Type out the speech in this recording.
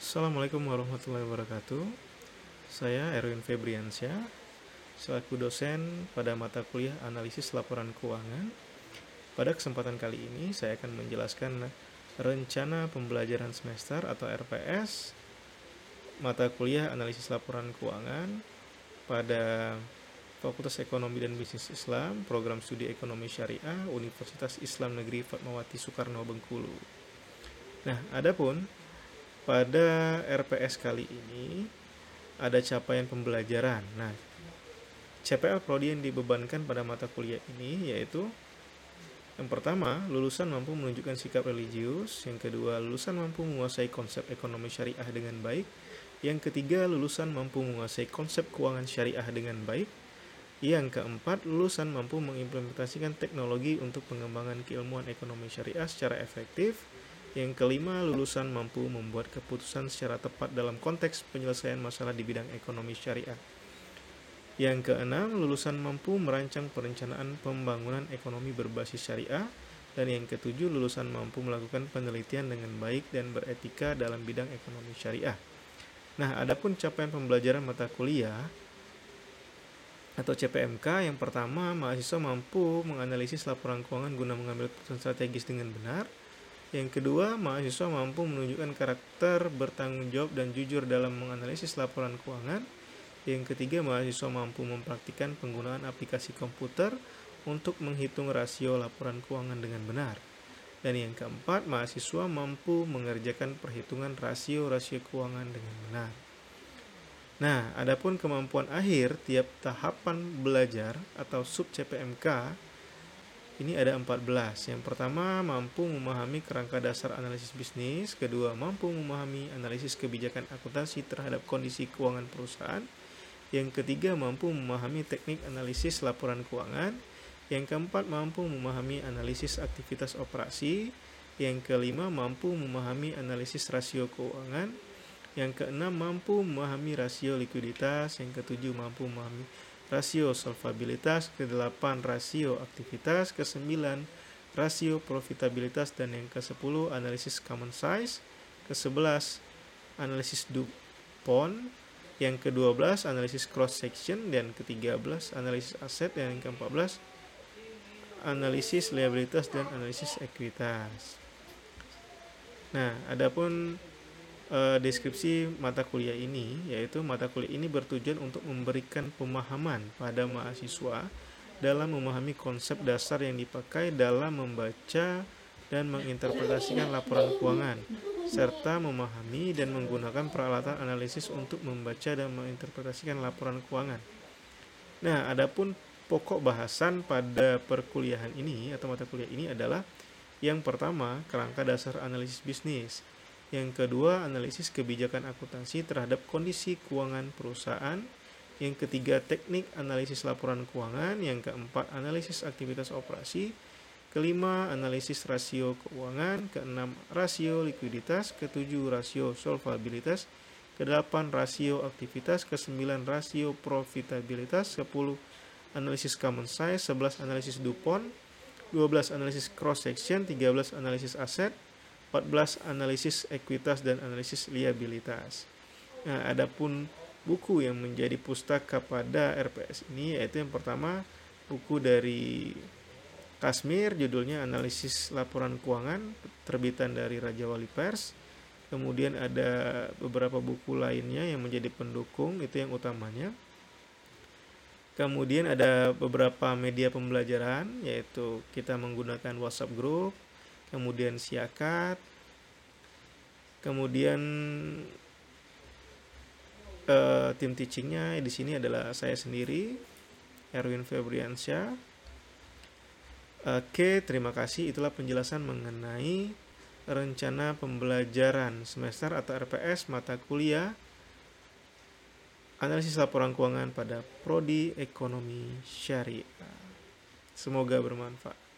Assalamualaikum warahmatullahi wabarakatuh. Saya Erwin Febriansyah, selaku dosen pada mata kuliah Analisis Laporan Keuangan. Pada kesempatan kali ini saya akan menjelaskan rencana pembelajaran semester atau RPS mata kuliah Analisis Laporan Keuangan pada Fakultas Ekonomi dan Bisnis Islam, Program Studi Ekonomi Syariah, Universitas Islam Negeri Fatmawati Soekarno Bengkulu. Nah, adapun pada RPS kali ini ada capaian pembelajaran. Nah, CPL Prodi yang dibebankan pada mata kuliah ini yaitu yang pertama, lulusan mampu menunjukkan sikap religius. Yang kedua, lulusan mampu menguasai konsep ekonomi syariah dengan baik. Yang ketiga, lulusan mampu menguasai konsep keuangan syariah dengan baik. Yang keempat, lulusan mampu mengimplementasikan teknologi untuk pengembangan keilmuan ekonomi syariah secara efektif. Yang kelima, lulusan mampu membuat keputusan secara tepat dalam konteks penyelesaian masalah di bidang ekonomi syariah. Yang keenam, lulusan mampu merancang perencanaan pembangunan ekonomi berbasis syariah. Dan yang ketujuh, lulusan mampu melakukan penelitian dengan baik dan beretika dalam bidang ekonomi syariah. Nah, adapun capaian pembelajaran mata kuliah atau CPMK yang pertama, mahasiswa mampu menganalisis laporan keuangan guna mengambil keputusan strategis dengan benar. Yang kedua, mahasiswa mampu menunjukkan karakter bertanggung jawab dan jujur dalam menganalisis laporan keuangan. Yang ketiga, mahasiswa mampu mempraktikkan penggunaan aplikasi komputer untuk menghitung rasio laporan keuangan dengan benar. Dan yang keempat, mahasiswa mampu mengerjakan perhitungan rasio-rasio keuangan dengan benar. Nah, adapun kemampuan akhir tiap tahapan belajar atau sub CPMK ini ada 14. Yang pertama, mampu memahami kerangka dasar analisis bisnis. Kedua, mampu memahami analisis kebijakan akuntansi terhadap kondisi keuangan perusahaan. Yang ketiga, mampu memahami teknik analisis laporan keuangan. Yang keempat, mampu memahami analisis aktivitas operasi. Yang kelima, mampu memahami analisis rasio keuangan. Yang keenam, mampu memahami rasio likuiditas. Yang ketujuh, mampu memahami rasio solvabilitas, ke-8 rasio aktivitas, ke-9 rasio profitabilitas dan yang ke-10 analisis common size, ke-11 analisis DuPont, yang ke-12 analisis cross section dan ke-13 analisis aset. Dan yang ke-14 analisis liabilitas dan analisis ekuitas. Nah, adapun uh, deskripsi mata kuliah ini, yaitu mata kuliah ini bertujuan untuk memberikan pemahaman pada mahasiswa dalam memahami konsep dasar yang dipakai dalam membaca dan menginterpretasikan laporan keuangan, serta memahami dan menggunakan peralatan analisis untuk membaca dan menginterpretasikan laporan keuangan. Nah, adapun pokok bahasan pada perkuliahan ini atau mata kuliah ini adalah yang pertama, kerangka dasar analisis bisnis yang kedua, analisis kebijakan akuntansi terhadap kondisi keuangan perusahaan. Yang ketiga, teknik analisis laporan keuangan. Yang keempat, analisis aktivitas operasi. Kelima, analisis rasio keuangan. Keenam, rasio likuiditas. Ketujuh, rasio solvabilitas. Kedelapan, rasio aktivitas. Kesembilan, rasio profitabilitas. Sepuluh, analisis common size. Sebelas, analisis DuPont. 12 analisis cross section, 13 analisis aset, 14 analisis ekuitas dan analisis liabilitas. Nah, adapun buku yang menjadi pustaka pada RPS ini yaitu yang pertama buku dari Kasmir judulnya Analisis Laporan Keuangan terbitan dari Raja Wali Pers. Kemudian ada beberapa buku lainnya yang menjadi pendukung itu yang utamanya. Kemudian ada beberapa media pembelajaran yaitu kita menggunakan WhatsApp group, kemudian siakat, kemudian uh, tim teachingnya di sini adalah saya sendiri, Erwin Febriansyah. Oke, terima kasih. Itulah penjelasan mengenai rencana pembelajaran semester atau RPS mata kuliah analisis laporan keuangan pada prodi ekonomi syariah. Semoga bermanfaat.